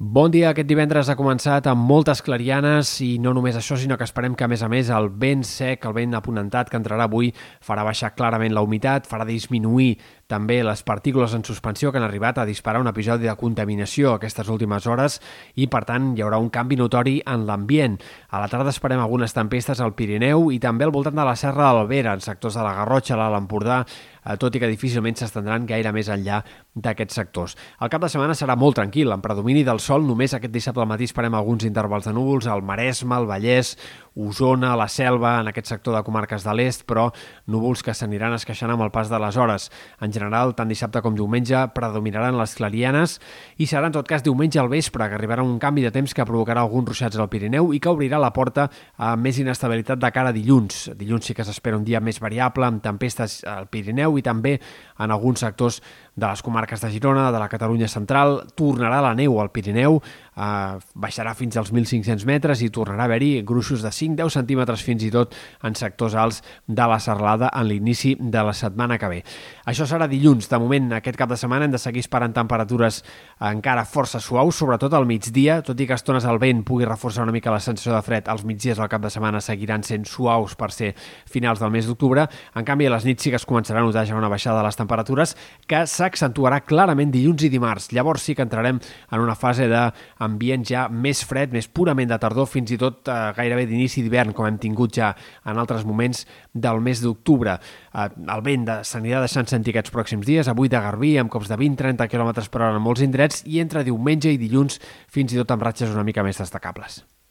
Bon dia. Aquest divendres ha començat amb moltes clarianes i no només això, sinó que esperem que, a més a més, el vent sec, el vent aponentat que entrarà avui farà baixar clarament la humitat, farà disminuir també les partícules en suspensió que han arribat a disparar un episodi de contaminació aquestes últimes hores i, per tant, hi haurà un canvi notori en l'ambient. A la tarda esperem algunes tempestes al Pirineu i també al voltant de la Serra d'Albera, en sectors de la Garrotxa, l'Alt Empordà, tot i que difícilment s'estendran gaire més enllà d'aquests sectors. El cap de setmana serà molt tranquil, en predomini del sol, només aquest dissabte al matí esperem alguns intervals de núvols al Maresme, al Vallès, Osona, la Selva, en aquest sector de comarques de l'est, però núvols que s'aniran esqueixant amb el pas de les hores. En general, tant dissabte com diumenge predominaran les clarianes i serà en tot cas diumenge al vespre que arribarà un canvi de temps que provocarà alguns ruixats al Pirineu i que obrirà la porta a més inestabilitat de cara a dilluns. Dilluns sí que s'espera un dia més variable, amb tempestes al Pirineu i també en alguns sectors de les comarques de Girona, de la Catalunya central, tornarà la neu al Pirineu, eh, baixarà fins als 1.500 metres i tornarà a haver-hi gruixos de 5-10 centímetres fins i tot en sectors alts de la serralada en l'inici de la setmana que ve. Això serà dilluns. De moment, aquest cap de setmana hem de seguir esperant temperatures encara força suaus, sobretot al migdia, tot i que estones el vent pugui reforçar una mica la sensació de fred, els migdies al cap de setmana seguiran sent suaus per ser finals del mes d'octubre. En canvi, a les nits sí que es començarà a notar ja una baixada de les temperatures que s'accentuarà clarament dilluns i dimarts. Llavors sí que entrarem en una fase d'ambient ja més fred, més purament de tardor, fins i tot eh, gairebé d'inici d'hivern, com hem tingut ja en altres moments del mes d'octubre. Eh, el vent de, s'anirà deixant sentir aquests pròxims dies, avui de Garbí, amb cops de 20-30 km per hora en molts indrets, i entre diumenge i dilluns fins i tot amb ratxes una mica més destacables.